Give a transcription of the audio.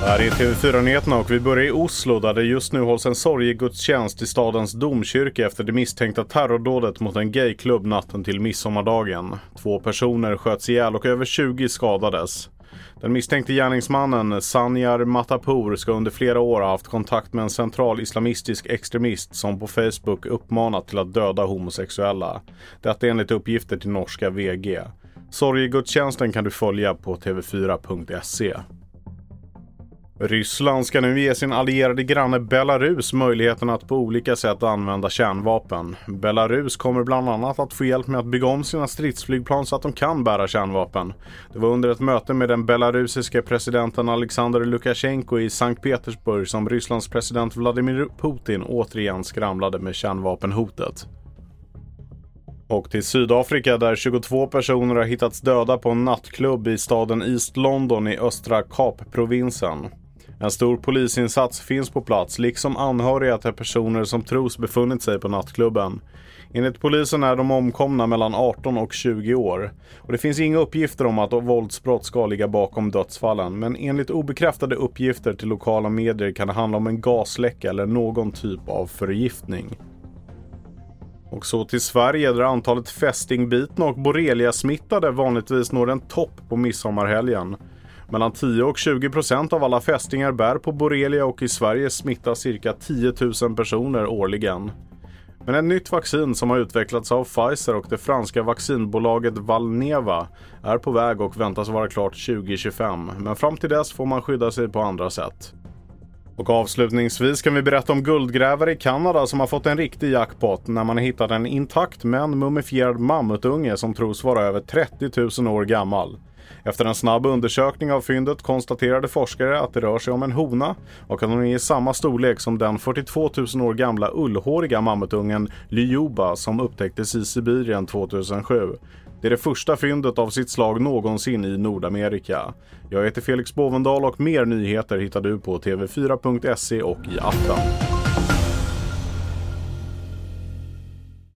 Det här är TV4-nyheterna och vi börjar i Oslo där det just nu hålls en sorgegudstjänst i stadens domkyrka efter det misstänkta terrordådet mot en gayklubb natten till midsommardagen. Två personer sköts ihjäl och över 20 skadades. Den misstänkte gärningsmannen Sanjar Matapour ska under flera år ha haft kontakt med en central islamistisk extremist som på Facebook uppmanat till att döda homosexuella. Detta enligt uppgifter till norska VG. Sorgegudstjänsten kan du följa på tv4.se. Ryssland ska nu ge sin allierade granne Belarus möjligheten att på olika sätt använda kärnvapen. Belarus kommer bland annat att få hjälp med att bygga om sina stridsflygplan så att de kan bära kärnvapen. Det var under ett möte med den belarusiske presidenten Alexander Lukasjenko i Sankt Petersburg som Rysslands president Vladimir Putin återigen skramlade med kärnvapenhotet. Och till Sydafrika där 22 personer har hittats döda på en nattklubb i staden East London i östra Kapprovinsen. En stor polisinsats finns på plats, liksom anhöriga till personer som tros befunnit sig på nattklubben. Enligt polisen är de omkomna mellan 18 och 20 år. Och det finns inga uppgifter om att våldsbrott ska ligga bakom dödsfallen, men enligt obekräftade uppgifter till lokala medier kan det handla om en gasläcka eller någon typ av förgiftning. Och så till Sverige där antalet fästingbitna och borreliasmittade vanligtvis når en topp på midsommarhelgen. Mellan 10 och 20 procent av alla fästingar bär på borrelia och i Sverige smittas cirka 10 000 personer årligen. Men ett nytt vaccin som har utvecklats av Pfizer och det franska vaccinbolaget Valneva är på väg och väntas vara klart 2025. Men fram till dess får man skydda sig på andra sätt. Och avslutningsvis kan vi berätta om guldgrävare i Kanada som har fått en riktig jackpot när man har hittat en intakt men mumifierad mammutunge som tros vara över 30 000 år gammal. Efter en snabb undersökning av fyndet konstaterade forskare att det rör sig om en hona och att hon är i samma storlek som den 42 000 år gamla ullhåriga mammutungen Lyuba som upptäcktes i Sibirien 2007. Det är det första fyndet av sitt slag någonsin i Nordamerika. Jag heter Felix Bovendal och mer nyheter hittar du på tv4.se och i appen.